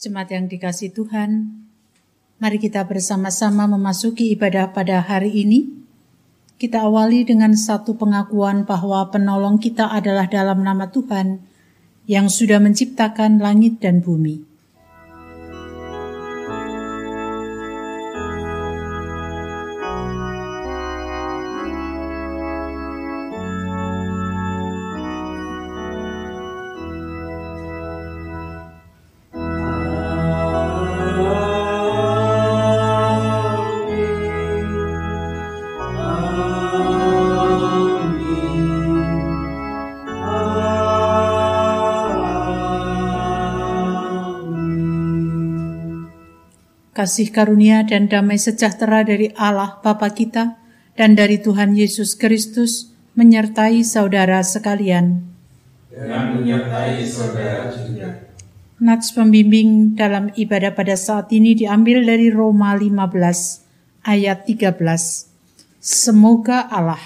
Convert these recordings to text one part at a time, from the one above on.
Jemaat yang dikasih Tuhan, mari kita bersama-sama memasuki ibadah pada hari ini. Kita awali dengan satu pengakuan bahwa penolong kita adalah dalam nama Tuhan yang sudah menciptakan langit dan bumi. Kasih karunia dan damai sejahtera dari Allah Bapa kita dan dari Tuhan Yesus Kristus menyertai saudara sekalian. Dan menyertai saudara juga. Nats pembimbing dalam ibadah pada saat ini diambil dari Roma 15 ayat 13. Semoga Allah,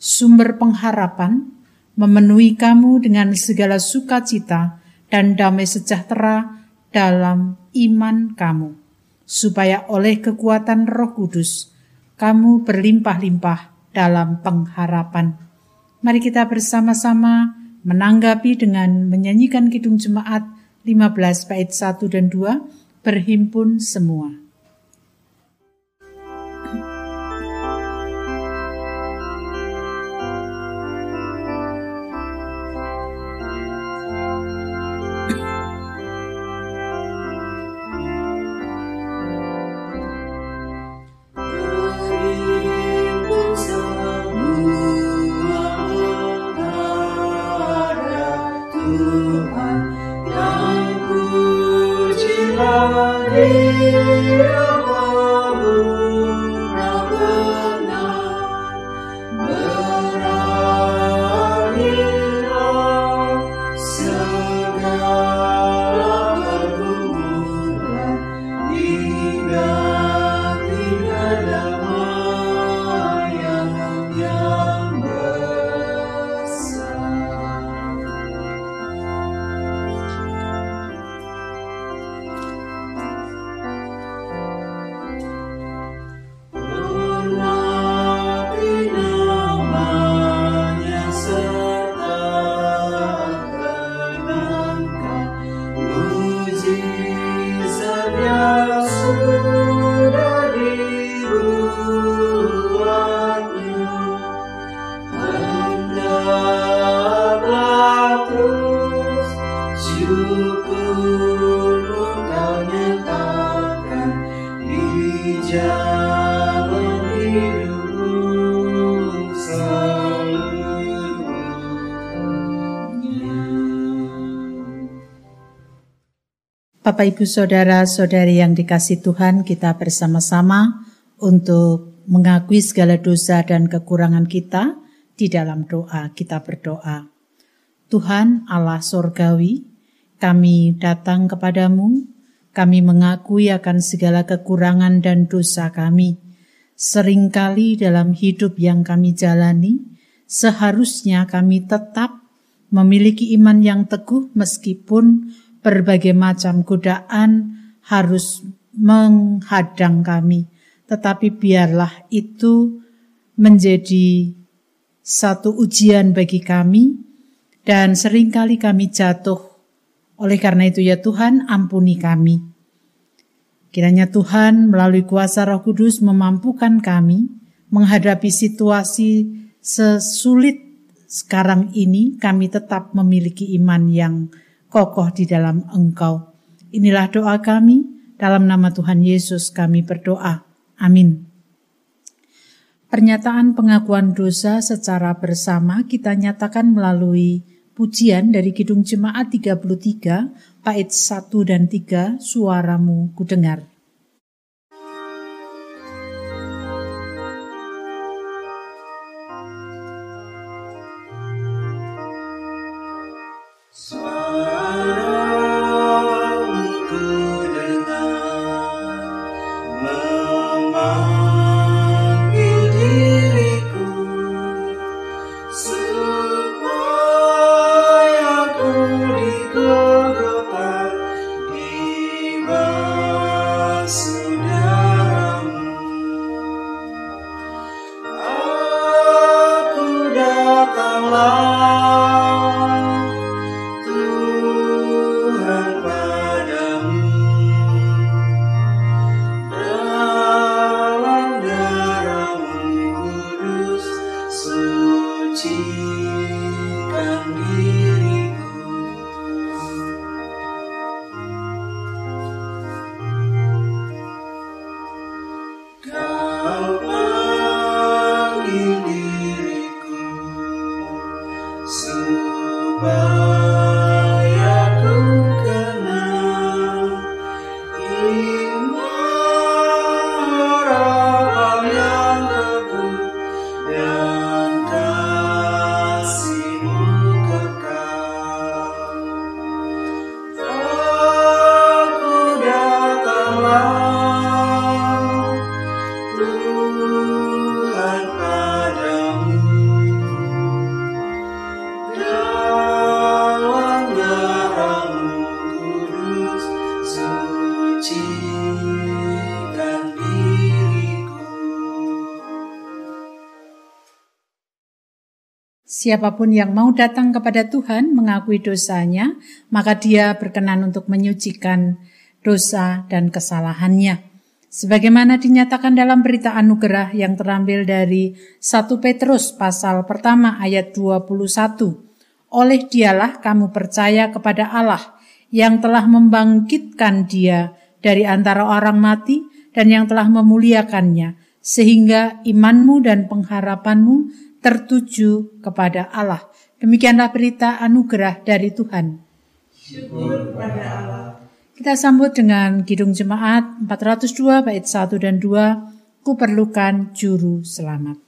sumber pengharapan, memenuhi kamu dengan segala sukacita dan damai sejahtera dalam iman kamu supaya oleh kekuatan Roh Kudus kamu berlimpah-limpah dalam pengharapan. Mari kita bersama-sama menanggapi dengan menyanyikan Kidung Jemaat 15 bait 1 dan 2 berhimpun semua. Bapak Ibu Saudara-saudari yang dikasih Tuhan, kita bersama-sama untuk mengakui segala dosa dan kekurangan kita di dalam doa. Kita berdoa. Tuhan Allah Sorgawi, kami datang kepadamu, kami mengakui akan segala kekurangan dan dosa kami. Seringkali dalam hidup yang kami jalani, seharusnya kami tetap memiliki iman yang teguh meskipun berbagai macam godaan harus menghadang kami, tetapi biarlah itu menjadi satu ujian bagi kami, dan sering kali kami jatuh. Oleh karena itu, ya Tuhan, ampuni kami. Kiranya Tuhan melalui kuasa Roh Kudus memampukan kami menghadapi situasi sesulit sekarang ini, kami tetap memiliki iman yang kokoh di dalam Engkau. Inilah doa kami, dalam nama Tuhan Yesus kami berdoa. Amin. Pernyataan pengakuan dosa secara bersama kita nyatakan melalui pujian dari Kidung Jemaat 33, bait 1 dan 3, suaramu kudengar. Siapa pun yang mau datang kepada Tuhan mengakui dosanya, maka dia berkenan untuk menyucikan dosa dan kesalahannya. Sebagaimana dinyatakan dalam berita anugerah yang terambil dari 1 Petrus pasal pertama ayat 21. Oleh dialah kamu percaya kepada Allah yang telah membangkitkan dia dari antara orang mati dan yang telah memuliakannya, sehingga imanmu dan pengharapanmu tertuju kepada Allah. Demikianlah berita anugerah dari Tuhan. Syukur pada Allah. Kita sambut dengan Kidung Jemaat 402 bait 1 dan 2, Kuperlukan Juru Selamat.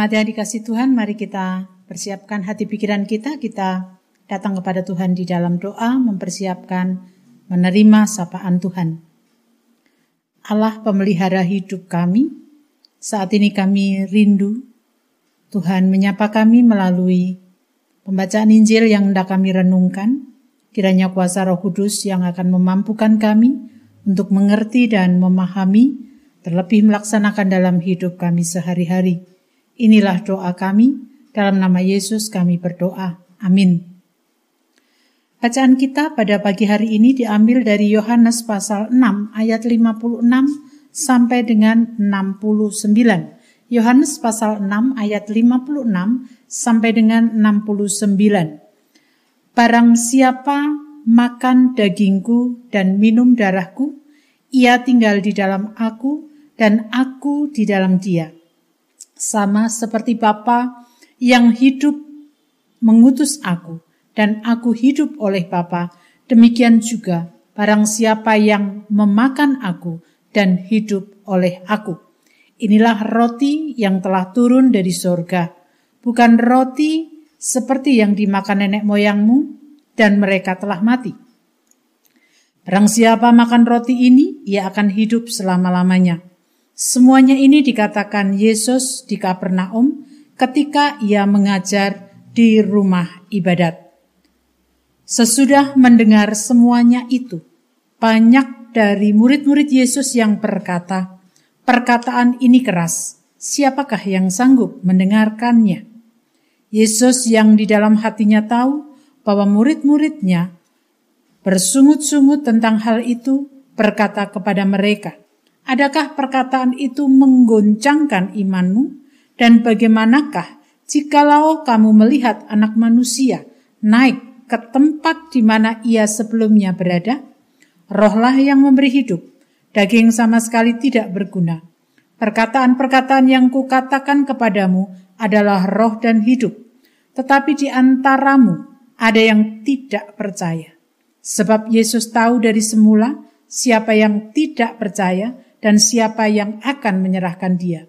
Jemaat yang dikasih Tuhan, mari kita persiapkan hati pikiran kita, kita datang kepada Tuhan di dalam doa, mempersiapkan menerima sapaan Tuhan. Allah pemelihara hidup kami, saat ini kami rindu Tuhan menyapa kami melalui pembacaan Injil yang hendak kami renungkan, kiranya kuasa roh kudus yang akan memampukan kami untuk mengerti dan memahami, terlebih melaksanakan dalam hidup kami sehari-hari. Inilah doa kami, dalam nama Yesus kami berdoa. Amin. Bacaan kita pada pagi hari ini diambil dari Yohanes pasal 6 ayat 56 sampai dengan 69. Yohanes pasal 6 ayat 56 sampai dengan 69. Barang siapa makan dagingku dan minum darahku, ia tinggal di dalam aku dan aku di dalam dia sama seperti Bapa yang hidup mengutus aku dan aku hidup oleh Bapa, demikian juga barang siapa yang memakan aku dan hidup oleh aku. Inilah roti yang telah turun dari sorga, bukan roti seperti yang dimakan nenek moyangmu dan mereka telah mati. Barang siapa makan roti ini, ia akan hidup selama-lamanya. Semuanya ini dikatakan Yesus di Kapernaum ketika ia mengajar di rumah ibadat. Sesudah mendengar semuanya itu, banyak dari murid-murid Yesus yang berkata, Perkataan ini keras. Siapakah yang sanggup mendengarkannya? Yesus yang di dalam hatinya tahu bahwa murid-muridnya bersungut-sungut tentang hal itu berkata kepada mereka, Adakah perkataan itu menggoncangkan imanmu? Dan bagaimanakah jikalau kamu melihat anak manusia naik ke tempat di mana ia sebelumnya berada? Rohlah yang memberi hidup, daging sama sekali tidak berguna. Perkataan-perkataan yang kukatakan kepadamu adalah roh dan hidup, tetapi di antaramu ada yang tidak percaya. Sebab Yesus tahu dari semula siapa yang tidak percaya dan siapa yang akan menyerahkan dia.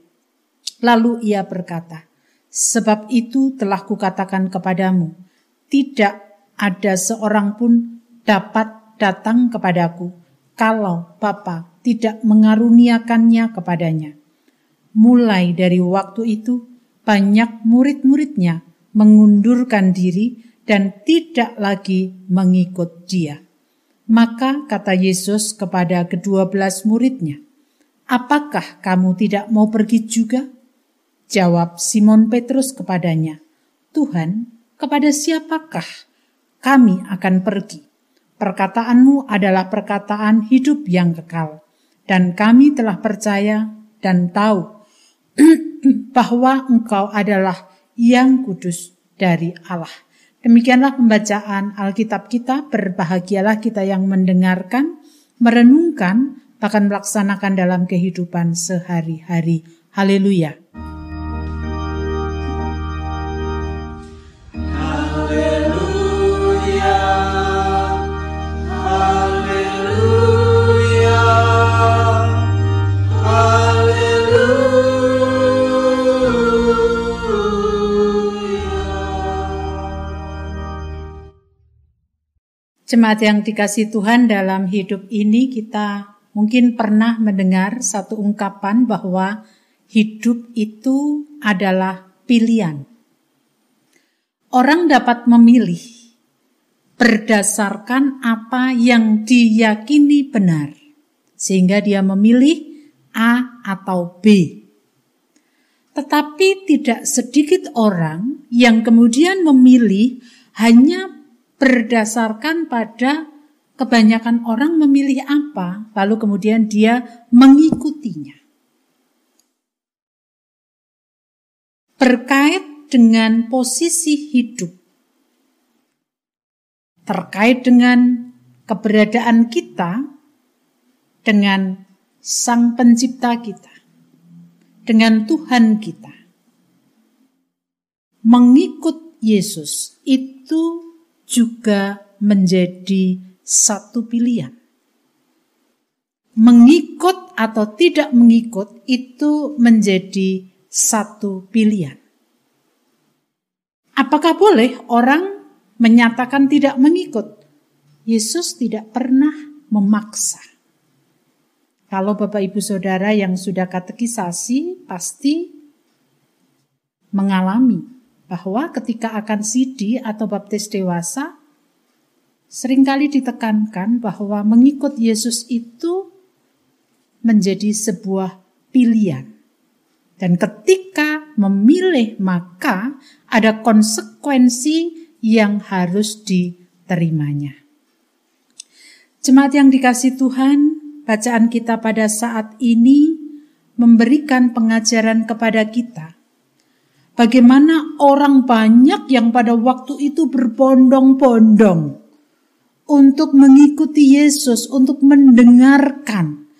Lalu ia berkata, Sebab itu telah kukatakan kepadamu, tidak ada seorang pun dapat datang kepadaku kalau Bapa tidak mengaruniakannya kepadanya. Mulai dari waktu itu, banyak murid-muridnya mengundurkan diri dan tidak lagi mengikut dia. Maka kata Yesus kepada kedua belas muridnya, Apakah kamu tidak mau pergi juga? Jawab Simon Petrus kepadanya, Tuhan, kepada siapakah kami akan pergi? Perkataanmu adalah perkataan hidup yang kekal, dan kami telah percaya dan tahu bahwa engkau adalah yang kudus dari Allah. Demikianlah pembacaan Alkitab kita, berbahagialah kita yang mendengarkan, merenungkan, bahkan melaksanakan dalam kehidupan sehari-hari. Haleluya. Jemaat yang dikasih Tuhan dalam hidup ini kita mungkin pernah mendengar satu ungkapan bahwa hidup itu adalah pilihan. Orang dapat memilih berdasarkan apa yang diyakini benar, sehingga dia memilih A atau B. Tetapi tidak sedikit orang yang kemudian memilih hanya berdasarkan pada kebanyakan orang memilih apa, lalu kemudian dia mengikutinya. Berkait dengan posisi hidup, terkait dengan keberadaan kita dengan Sang Pencipta kita, dengan Tuhan kita. Mengikut Yesus itu juga menjadi satu pilihan. Mengikut atau tidak mengikut itu menjadi satu pilihan. Apakah boleh orang menyatakan tidak mengikut? Yesus tidak pernah memaksa. Kalau Bapak Ibu Saudara yang sudah katekisasi pasti mengalami bahwa ketika akan sidi atau baptis dewasa, sering kali ditekankan bahwa mengikut Yesus itu menjadi sebuah pilihan. Dan ketika memilih maka ada konsekuensi yang harus diterimanya. Jemaat yang dikasih Tuhan, bacaan kita pada saat ini memberikan pengajaran kepada kita Bagaimana orang banyak yang pada waktu itu berbondong-bondong untuk mengikuti Yesus, untuk mendengarkan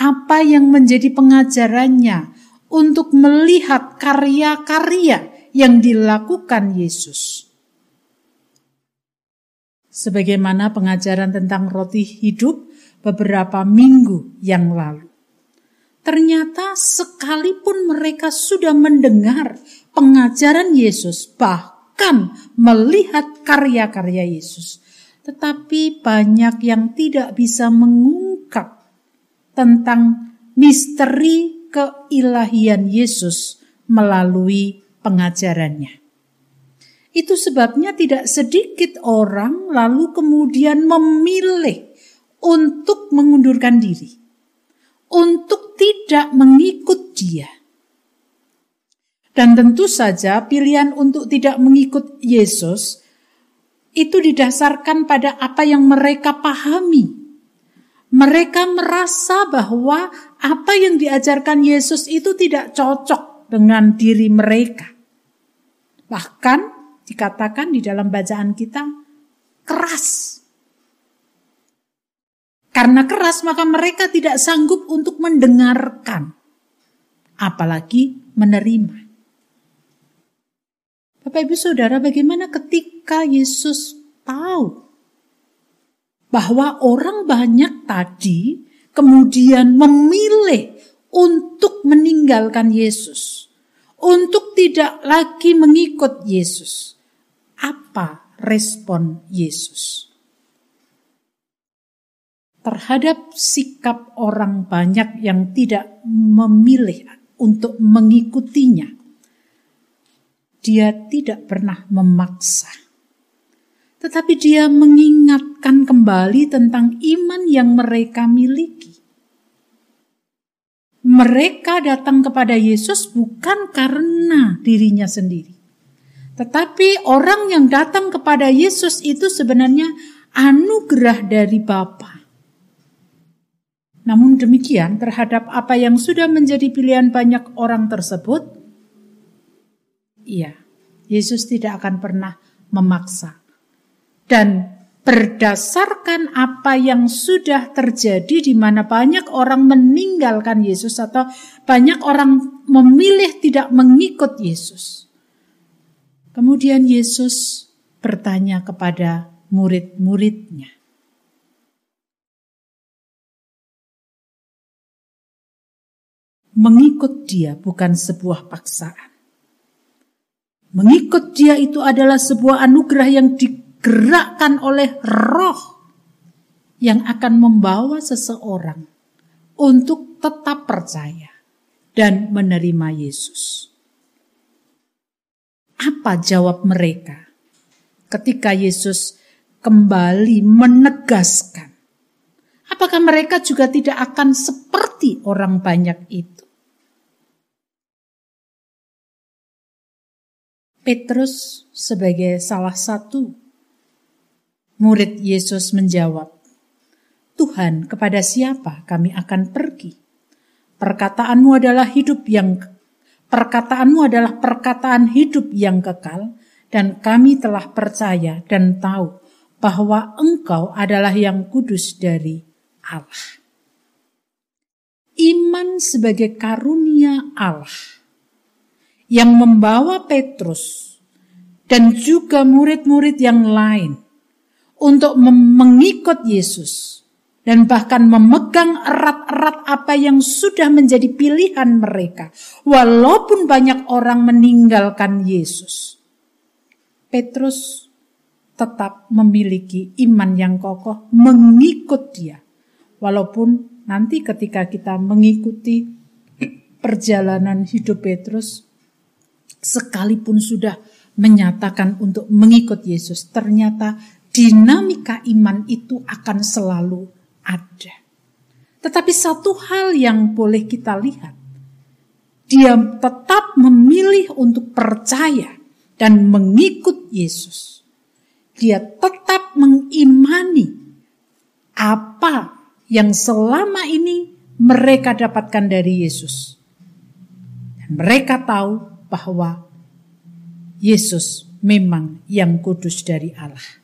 apa yang menjadi pengajarannya, untuk melihat karya-karya yang dilakukan Yesus. Sebagaimana pengajaran tentang roti hidup beberapa minggu yang lalu. Ternyata sekalipun mereka sudah mendengar pengajaran Yesus, bahkan melihat karya-karya Yesus, tetapi banyak yang tidak bisa mengungkap tentang misteri keilahian Yesus melalui pengajarannya. Itu sebabnya tidak sedikit orang lalu kemudian memilih untuk mengundurkan diri, untuk tidak mengikut Dia. Dan tentu saja pilihan untuk tidak mengikut Yesus itu didasarkan pada apa yang mereka pahami. Mereka merasa bahwa apa yang diajarkan Yesus itu tidak cocok dengan diri mereka. Bahkan dikatakan di dalam bacaan kita keras. Karena keras maka mereka tidak sanggup untuk mendengarkan. Apalagi menerima. Bapak Ibu Saudara, bagaimana ketika Yesus tahu bahwa orang banyak tadi kemudian memilih untuk meninggalkan Yesus, untuk tidak lagi mengikut Yesus. Apa respon Yesus? Terhadap sikap orang banyak yang tidak memilih untuk mengikutinya, dia tidak pernah memaksa. Tetapi dia mengingatkan kembali tentang iman yang mereka miliki. Mereka datang kepada Yesus bukan karena dirinya sendiri. Tetapi orang yang datang kepada Yesus itu sebenarnya anugerah dari Bapa. Namun demikian terhadap apa yang sudah menjadi pilihan banyak orang tersebut, Iya, Yesus tidak akan pernah memaksa. Dan berdasarkan apa yang sudah terjadi di mana banyak orang meninggalkan Yesus atau banyak orang memilih tidak mengikut Yesus. Kemudian Yesus bertanya kepada murid-muridnya. Mengikut dia bukan sebuah paksaan. Mengikut dia itu adalah sebuah anugerah yang digerakkan oleh roh yang akan membawa seseorang untuk tetap percaya dan menerima Yesus. Apa jawab mereka ketika Yesus kembali menegaskan? Apakah mereka juga tidak akan seperti orang banyak itu? Petrus sebagai salah satu murid Yesus menjawab, Tuhan kepada siapa kami akan pergi? Perkataanmu adalah hidup yang perkataanmu adalah perkataan hidup yang kekal dan kami telah percaya dan tahu bahwa engkau adalah yang kudus dari Allah. Iman sebagai karunia Allah yang membawa Petrus dan juga murid-murid yang lain untuk mengikut Yesus dan bahkan memegang erat-erat apa yang sudah menjadi pilihan mereka walaupun banyak orang meninggalkan Yesus. Petrus tetap memiliki iman yang kokoh mengikut dia. Walaupun nanti ketika kita mengikuti perjalanan hidup Petrus, sekalipun sudah menyatakan untuk mengikut Yesus, ternyata dinamika iman itu akan selalu ada. Tetapi satu hal yang boleh kita lihat, dia tetap memilih untuk percaya dan mengikut Yesus. Dia tetap mengimani apa yang selama ini mereka dapatkan dari Yesus. Dan mereka tahu bahwa Yesus memang yang kudus dari Allah.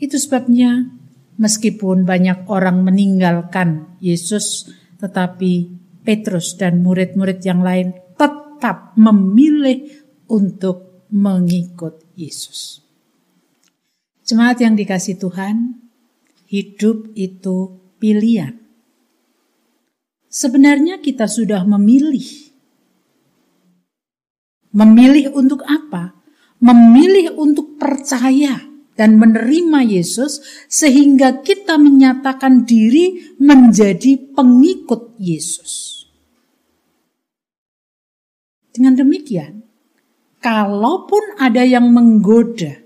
Itu sebabnya meskipun banyak orang meninggalkan Yesus, tetapi Petrus dan murid-murid yang lain tetap memilih untuk mengikut Yesus. Jemaat yang dikasih Tuhan, hidup itu pilihan. Sebenarnya kita sudah memilih Memilih untuk apa? Memilih untuk percaya dan menerima Yesus sehingga kita menyatakan diri menjadi pengikut Yesus. Dengan demikian, kalaupun ada yang menggoda,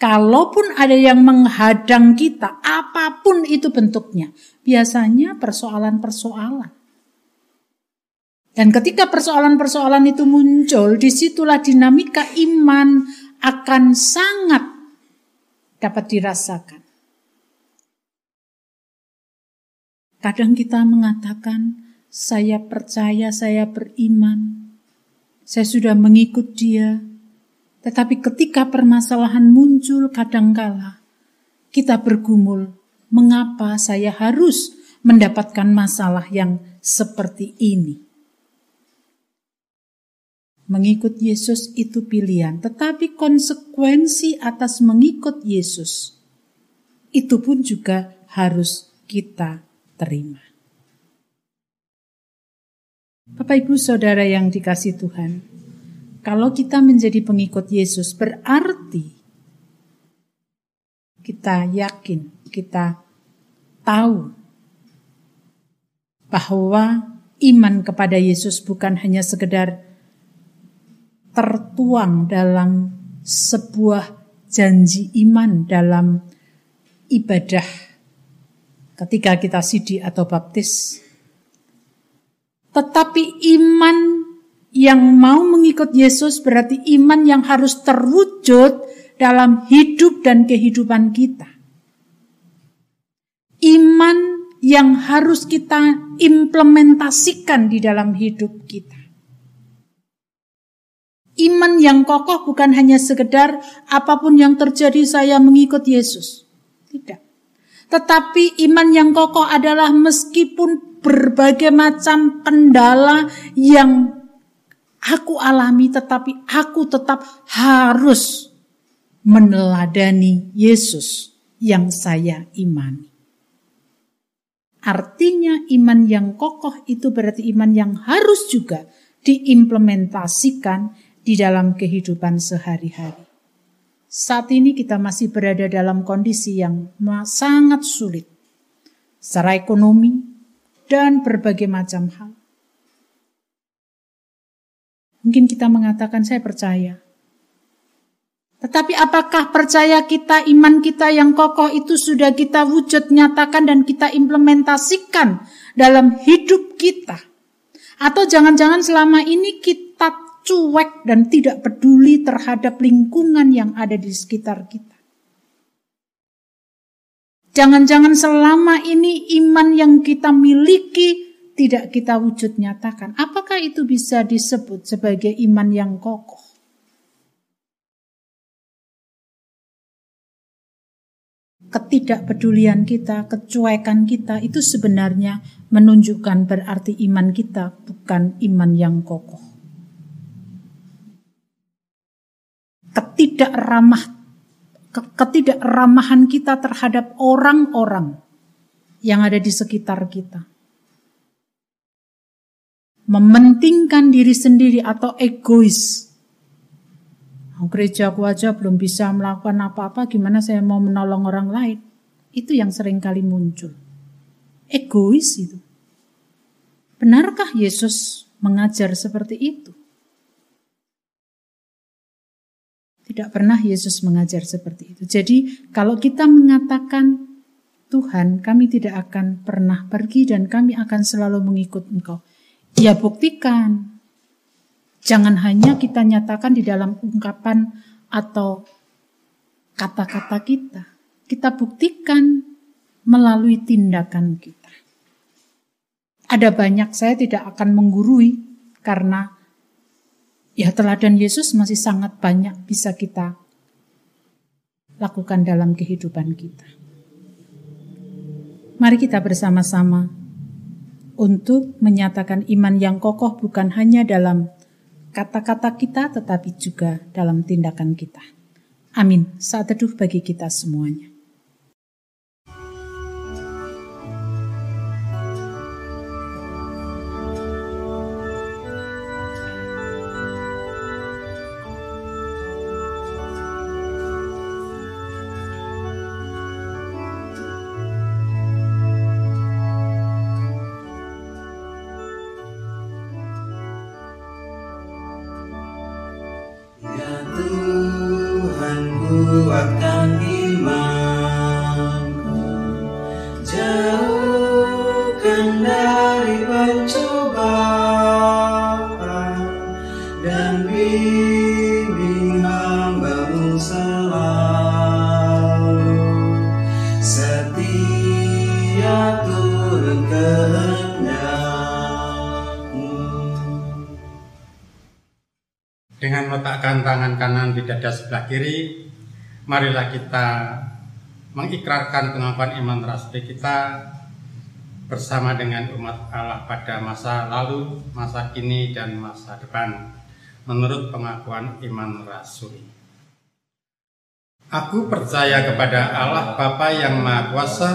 kalaupun ada yang menghadang kita, apa pun itu bentuknya, biasanya persoalan-persoalan Dan ketika persoalan-persoalan itu muncul, di situlah dinamika iman akan sangat dapat dirasakan. Kadang kita mengatakan, saya percaya, saya beriman, saya sudah mengikut dia. Tetapi ketika permasalahan muncul kadangkala, kita bergumul, mengapa saya harus mendapatkan masalah yang seperti ini? Mengikut Yesus itu pilihan, tetapi konsekuensi atas mengikut Yesus itu pun juga harus kita terima. Bapak Ibu Saudara yang dikasih Tuhan, kalau kita menjadi pengikut Yesus berarti kita yakin, kita tahu bahwa iman kepada Yesus bukan hanya sekedar tertuang dalam sebuah janji iman dalam ibadah ketika kita sidi atau baptis. Tetapi iman yang mau mengikut Yesus berarti iman yang harus terwujud dalam hidup dan kehidupan kita. Iman yang harus kita implementasikan di dalam hidup kita. Iman yang kokoh bukan hanya sekedar apa pun yang terjadi saya mengikut Yesus. Tidak. Tetapi iman yang kokoh adalah meskipun berbagai macam kendala yang aku alami tetapi aku tetap harus meneladani Yesus yang saya imani. Artinya iman yang kokoh itu berarti iman yang harus juga diimplementasikan di dalam kehidupan sehari-hari. Saat ini kita masih berada dalam kondisi yang sangat sulit secara ekonomi dan berbagai macam hal. Mungkin kita mengatakan saya percaya. Tetapi apakah percaya kita, iman kita yang kokoh itu sudah kita wujud nyatakan dan kita implementasikan dalam hidup kita? Atau jangan-jangan selama ini kita cuek dan tidak peduli terhadap lingkungan yang ada di sekitar kita. Jangan-jangan selama ini iman yang kita miliki tidak kita wujud nyatakan. Apakah itu bisa disebut sebagai iman yang kokoh? Ketidakpedulian kita, kecuekan kita itu sebenarnya menunjukkan berarti iman kita bukan iman yang kokoh. Ketidakramah ketidakramahan kita terhadap orang-orang yang ada di sekitar kita. Mementingkan diri sendiri atau egois. Gereja aku aja belum bisa melakukan apa-apa, gimana saya mau menolong orang lain? Itu yang sering kali muncul. Egois itu. Benarkah Yesus mengajar seperti itu? Tidak pernah Yesus mengajar seperti itu. Jadi kalau kita mengatakan Tuhan kami tidak akan pernah pergi dan kami akan selalu mengikut Engkau. Ya buktikan. Jangan hanya kita nyatakan di dalam ungkapan atau kata-kata kita. Kita buktikan melalui tindakan kita. Ada banyak saya tidak akan menggurui karena ya teladan Yesus masih sangat banyak bisa kita lakukan dalam kehidupan kita. Mari kita bersama-sama untuk menyatakan iman yang kokoh bukan hanya dalam kata-kata kita tetapi juga dalam tindakan kita. Amin. Saat teduh bagi kita semuanya. Di dada sebelah kiri, marilah kita mengikrarkan pengakuan iman rasmi kita bersama dengan umat Allah pada masa lalu, masa kini, dan masa depan menurut pengakuan iman rasuli. Aku percaya kepada Allah Bapa yang Maha Kuasa,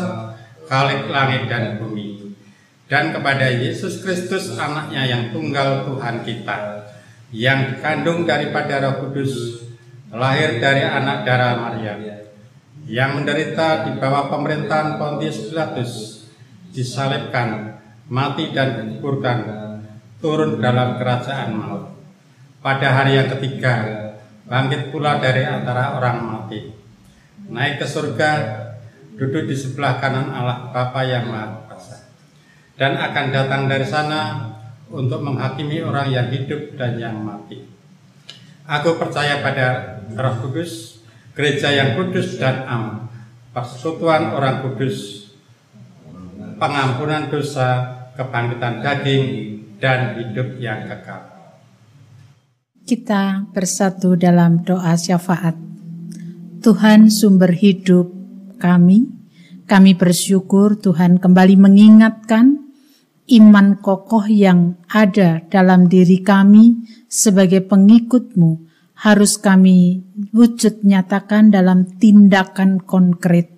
Khalik langit dan bumi, dan kepada Yesus Kristus anaknya yang tunggal Tuhan kita, yang dikandung daripada roh kudus, lahir dari anak darah Maria, yang menderita di bawah pemerintahan Pontius Pilatus, disalibkan, mati dan dikuburkan, turun dalam kerajaan maut. Pada hari yang ketiga, bangkit pula dari antara orang mati, naik ke surga, duduk di sebelah kanan Allah Bapa yang Maha Kuasa, dan akan datang dari sana untuk menghakimi orang yang hidup dan yang mati. Aku percaya pada Roh Kudus, gereja yang kudus dan am, persekutuan orang kudus, pengampunan dosa, kebangkitan daging, dan hidup yang kekal. Kita bersatu dalam doa syafaat. Tuhan sumber hidup kami, kami bersyukur Tuhan kembali mengingatkan iman kokoh yang ada dalam diri kami sebagai pengikutmu harus kami wujud nyatakan dalam tindakan konkret.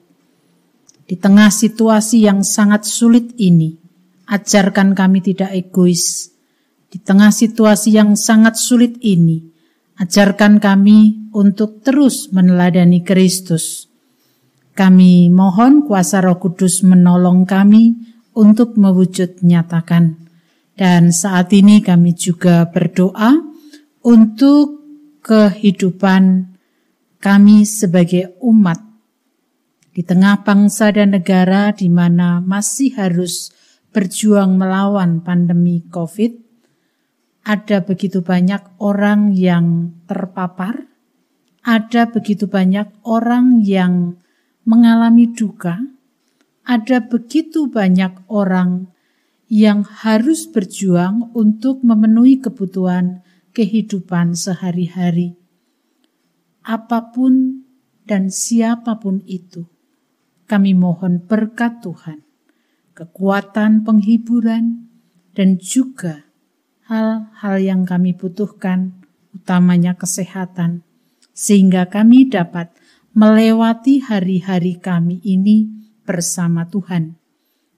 Di tengah situasi yang sangat sulit ini, ajarkan kami tidak egois. Di tengah situasi yang sangat sulit ini, ajarkan kami untuk terus meneladani Kristus. Kami mohon kuasa Roh Kudus menolong kami untuk mewujud nyatakan. Dan saat ini kami juga berdoa untuk kehidupan kami sebagai umat di tengah bangsa dan negara di mana masih harus berjuang melawan pandemi COVID, ada begitu banyak orang yang terpapar, ada begitu banyak orang yang mengalami duka, ada begitu banyak orang yang harus berjuang untuk memenuhi kebutuhan kehidupan sehari-hari. Apa pun dan siapa pun itu, kami mohon berkat Tuhan, kekuatan penghiburan, dan juga hal-hal yang kami butuhkan, utamanya kesehatan, sehingga kami dapat melewati hari-hari kami ini bersama Tuhan.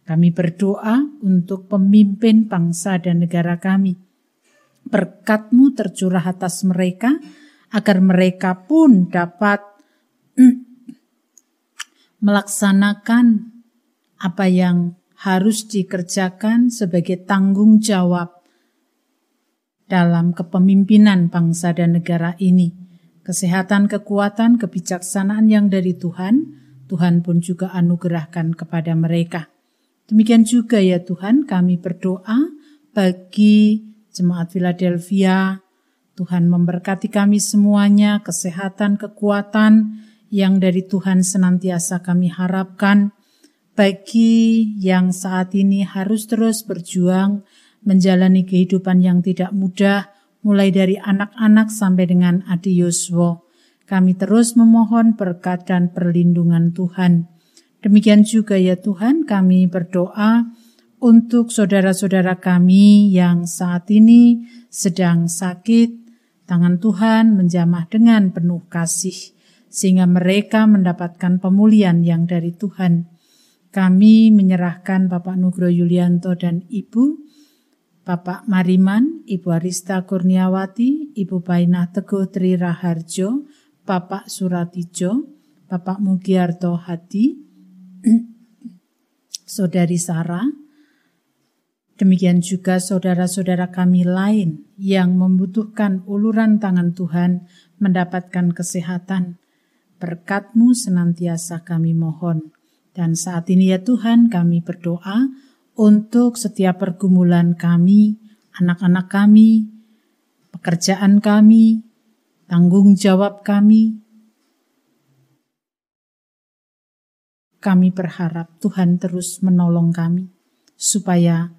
Kami berdoa untuk pemimpin bangsa dan negara kami berkatmu tercurah atas mereka, agar mereka pun dapat melaksanakan apa yang harus dikerjakan sebagai tanggung jawab dalam kepemimpinan bangsa dan negara ini. Kesehatan, kekuatan, kebijaksanaan yang dari Tuhan, Tuhan pun juga anugerahkan kepada mereka. Demikian juga ya Tuhan, kami berdoa bagi Jemaat Philadelphia, Tuhan memberkati kami semuanya, kesehatan, kekuatan yang dari Tuhan senantiasa kami harapkan. Bagi yang saat ini harus terus berjuang menjalani kehidupan yang tidak mudah, mulai dari anak-anak sampai dengan Adi Yoswo. Kami terus memohon berkat dan perlindungan Tuhan. Demikian juga ya Tuhan, kami berdoa untuk saudara-saudara kami yang saat ini sedang sakit, tangan Tuhan menjamah dengan penuh kasih, sehingga mereka mendapatkan pemulihan yang dari Tuhan. Kami menyerahkan Bapak Nugro Yulianto dan Ibu, Bapak Mariman, Ibu Arista Kurniawati, Ibu Bainah Teguh Tri Raharjo, Bapak Suratijo, Bapak Mugiarto Hadi, Saudari Sarah, Demikian juga saudara-saudara kami lain yang membutuhkan uluran tangan Tuhan mendapatkan kesehatan. Berkatmu senantiasa kami mohon. Dan saat ini ya Tuhan kami berdoa untuk setiap pergumulan kami, anak-anak kami, pekerjaan kami, tanggung jawab kami. Kami berharap Tuhan terus menolong kami supaya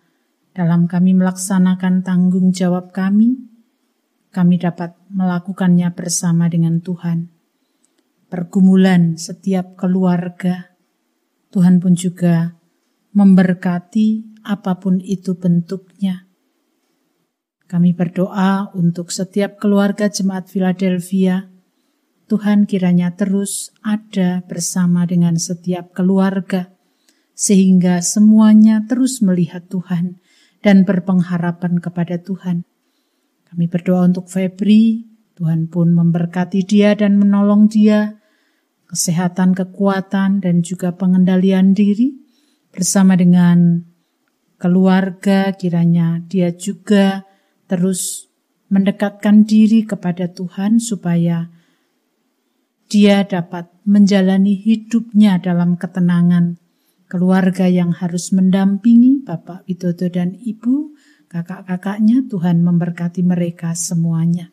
dalam kami melaksanakan tanggung jawab kami, kami dapat melakukannya bersama dengan Tuhan. Pergumulan setiap keluarga, Tuhan pun juga memberkati apa pun itu bentuknya. Kami berdoa untuk setiap keluarga jemaat Philadelphia. Tuhan kiranya terus ada bersama dengan setiap keluarga, sehingga semuanya terus melihat Tuhan dan berpengharapan kepada Tuhan. Kami berdoa untuk Febri, Tuhan pun memberkati dia dan menolong dia, kesehatan, kekuatan, dan juga pengendalian diri bersama dengan keluarga, kiranya dia juga terus mendekatkan diri kepada Tuhan supaya dia dapat menjalani hidupnya dalam ketenangan. Keluarga yang harus mendampingi Bapak Widodo dan Ibu kakak-kakaknya, Tuhan memberkati mereka semuanya.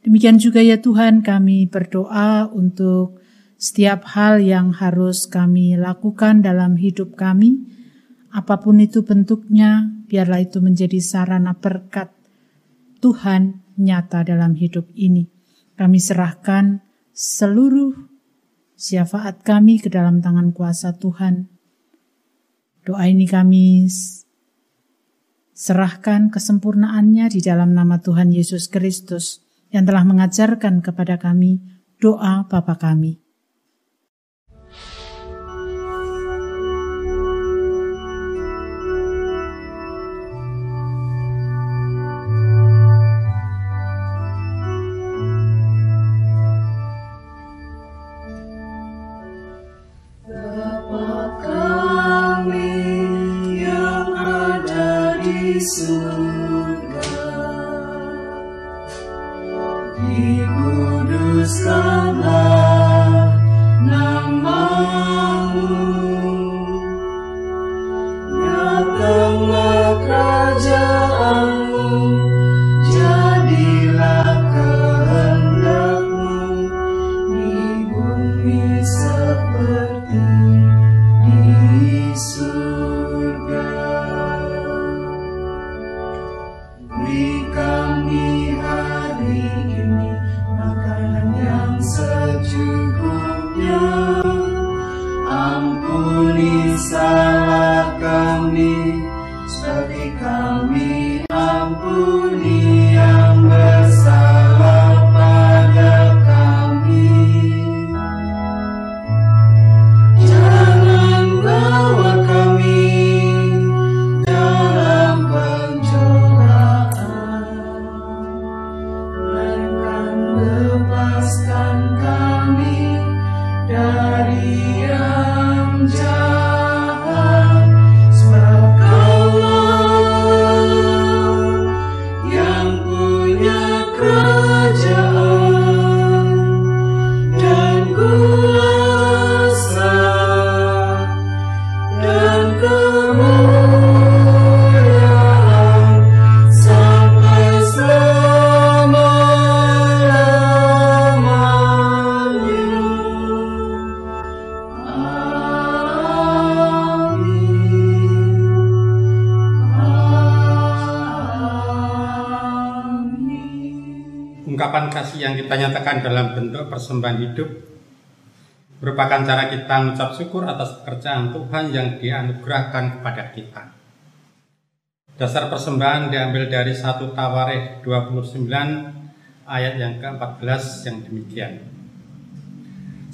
Demikian juga ya Tuhan kami berdoa untuk setiap hal yang harus kami lakukan dalam hidup kami, apa pun itu bentuknya, biarlah itu menjadi sarana berkat Tuhan nyata dalam hidup ini. Kami serahkan seluruh syafaat kami ke dalam tangan kuasa Tuhan. Doa ini kami Serahkan kesempurnaannya di dalam nama Tuhan Yesus Kristus yang telah mengajarkan kepada kami doa Bapa kami. Nyatakan dalam bentuk persembahan hidup merupakan cara kita mengucap syukur atas pekerjaan Tuhan yang dianugerahkan kepada kita. Dasar persembahan diambil dari satu Tawarikh 29 ayat yang ke-14 yang demikian.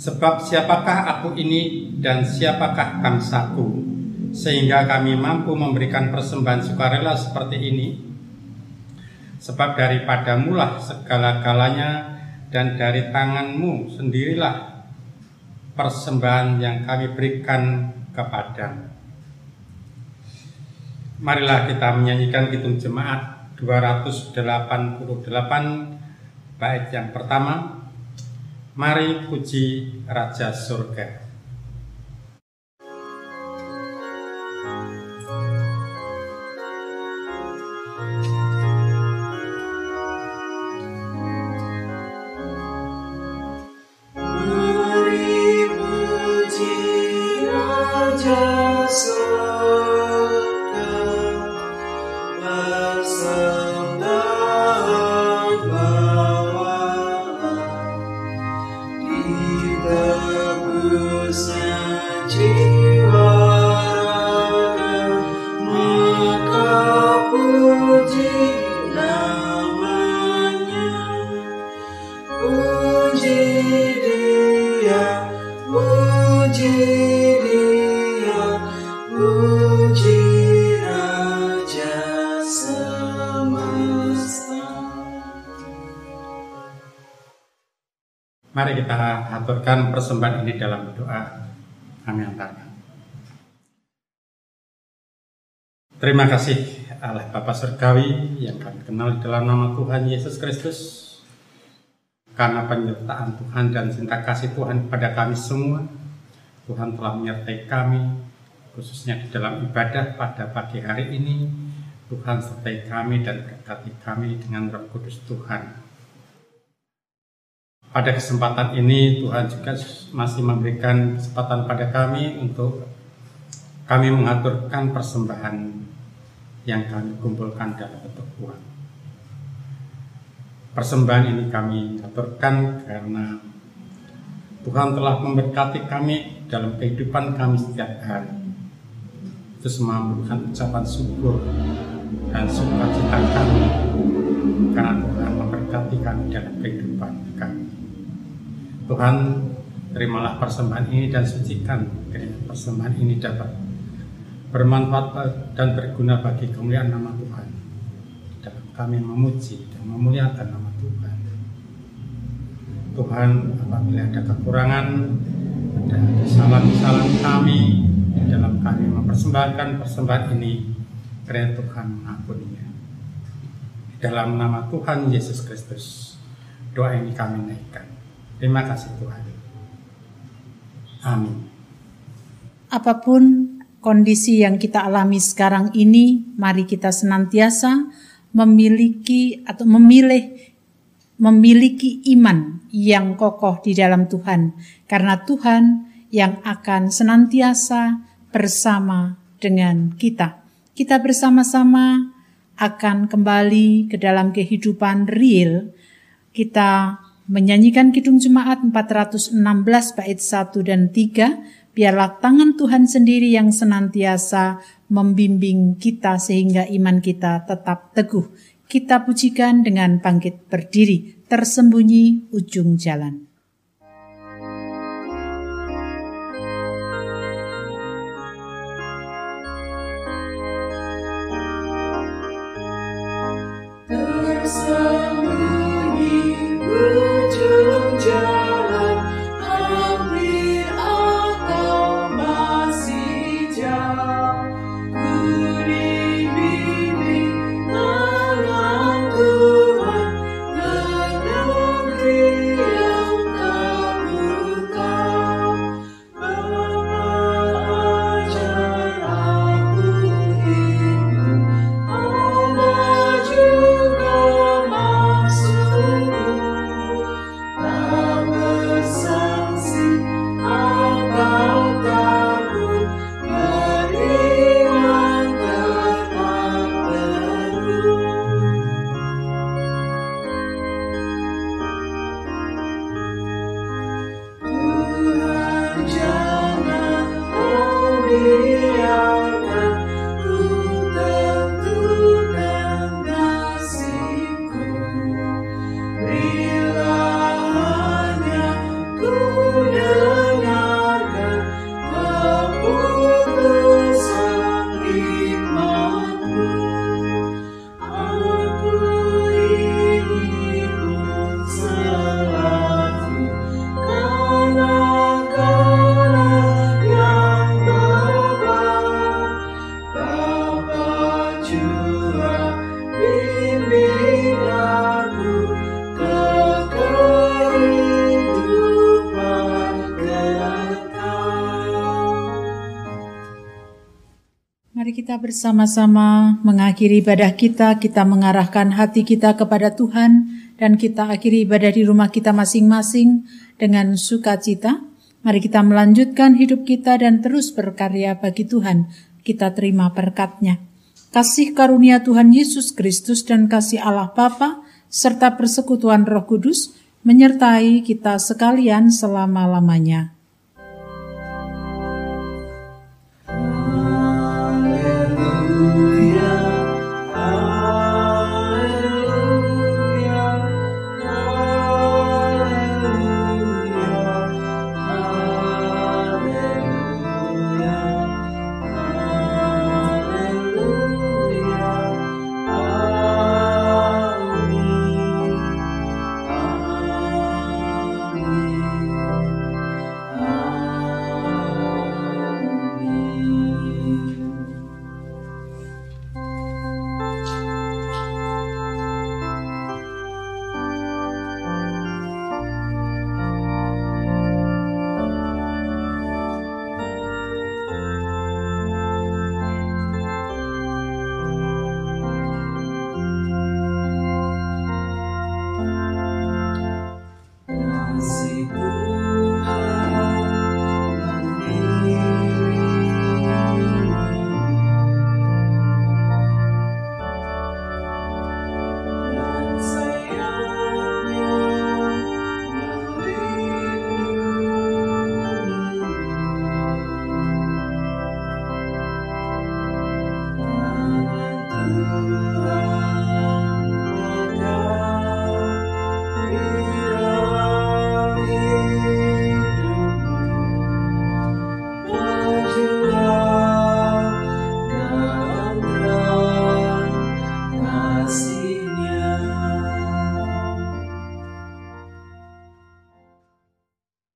Sebab siapakah aku ini dan siapakah bangsaku sehingga kami mampu memberikan persembahan sukarela seperti ini? Sebab daripada mulah segala-galanya dan dari tanganmu sendirilah persembahan yang kami berikan kepada. Marilah kita menyanyikan Kidung Jemaat 288 bait yang pertama. Mari puji Raja Surga. Persembahan ini dalam doa. Kami antarkan. Terima kasih Allah Bapa Surgawi yang kami kenal dalam nama Tuhan Yesus Kristus. Karena penyertaan Tuhan dan cinta kasih Tuhan kepada kami semua, Tuhan telah menyertai kami, khususnya di dalam ibadah pada pagi hari ini. Tuhan sertai kami dan berkati kami dengan roh kudus Tuhan. Pada kesempatan ini Tuhan juga masih memberikan kesempatan pada kami untuk kami mengaturkan persembahan yang kami kumpulkan dalam bentuk uang. Persembahan ini kami aturkan karena Tuhan telah memberkati kami dalam kehidupan kami setiap hari. Itu semua merupakan ucapan syukur dan sukacita kami karena Tuhan memberkati kami dalam kehidupan. Tuhan terimalah persembahan ini dan sucikan persembahan ini dapat bermanfaat dan berguna bagi kemuliaan nama Tuhan. Dan kami memuji dan memuliakan nama Tuhan. Tuhan, apabila ada kekurangan, ada kesalahan-kesalahan kami dalam kami mempersembahkan persembahan ini, karena Tuhan mengampuninya. Dalam nama Tuhan Yesus Kristus, doa ini kami naikkan. Terima kasih Tuhan. Amin. Apa pun kondisi yang kita alami sekarang ini, mari kita senantiasa memiliki atau memilih memiliki iman yang kokoh di dalam Tuhan, karena Tuhan yang akan senantiasa bersama dengan kita. Kita bersama-sama akan kembali ke dalam kehidupan real. Kita menyanyikan Kidung Jemaat 416 bait 1 dan 3 Biarlah tangan Tuhan sendiri yang senantiasa membimbing kita sehingga iman kita tetap teguh. Kita pujikan dengan bangkit berdiri, tersembunyi ujung jalan. Bersama-sama mengakhiri ibadah kita, kita mengarahkan hati kita kepada Tuhan, dan kita akhiri ibadah di rumah kita masing-masing dengan sukacita. Mari kita melanjutkan hidup kita dan terus berkarya bagi Tuhan. Kita terima berkatnya. Kasih karunia Tuhan Yesus Kristus dan kasih Allah Bapa serta persekutuan Roh Kudus menyertai kita sekalian selama-lamanya.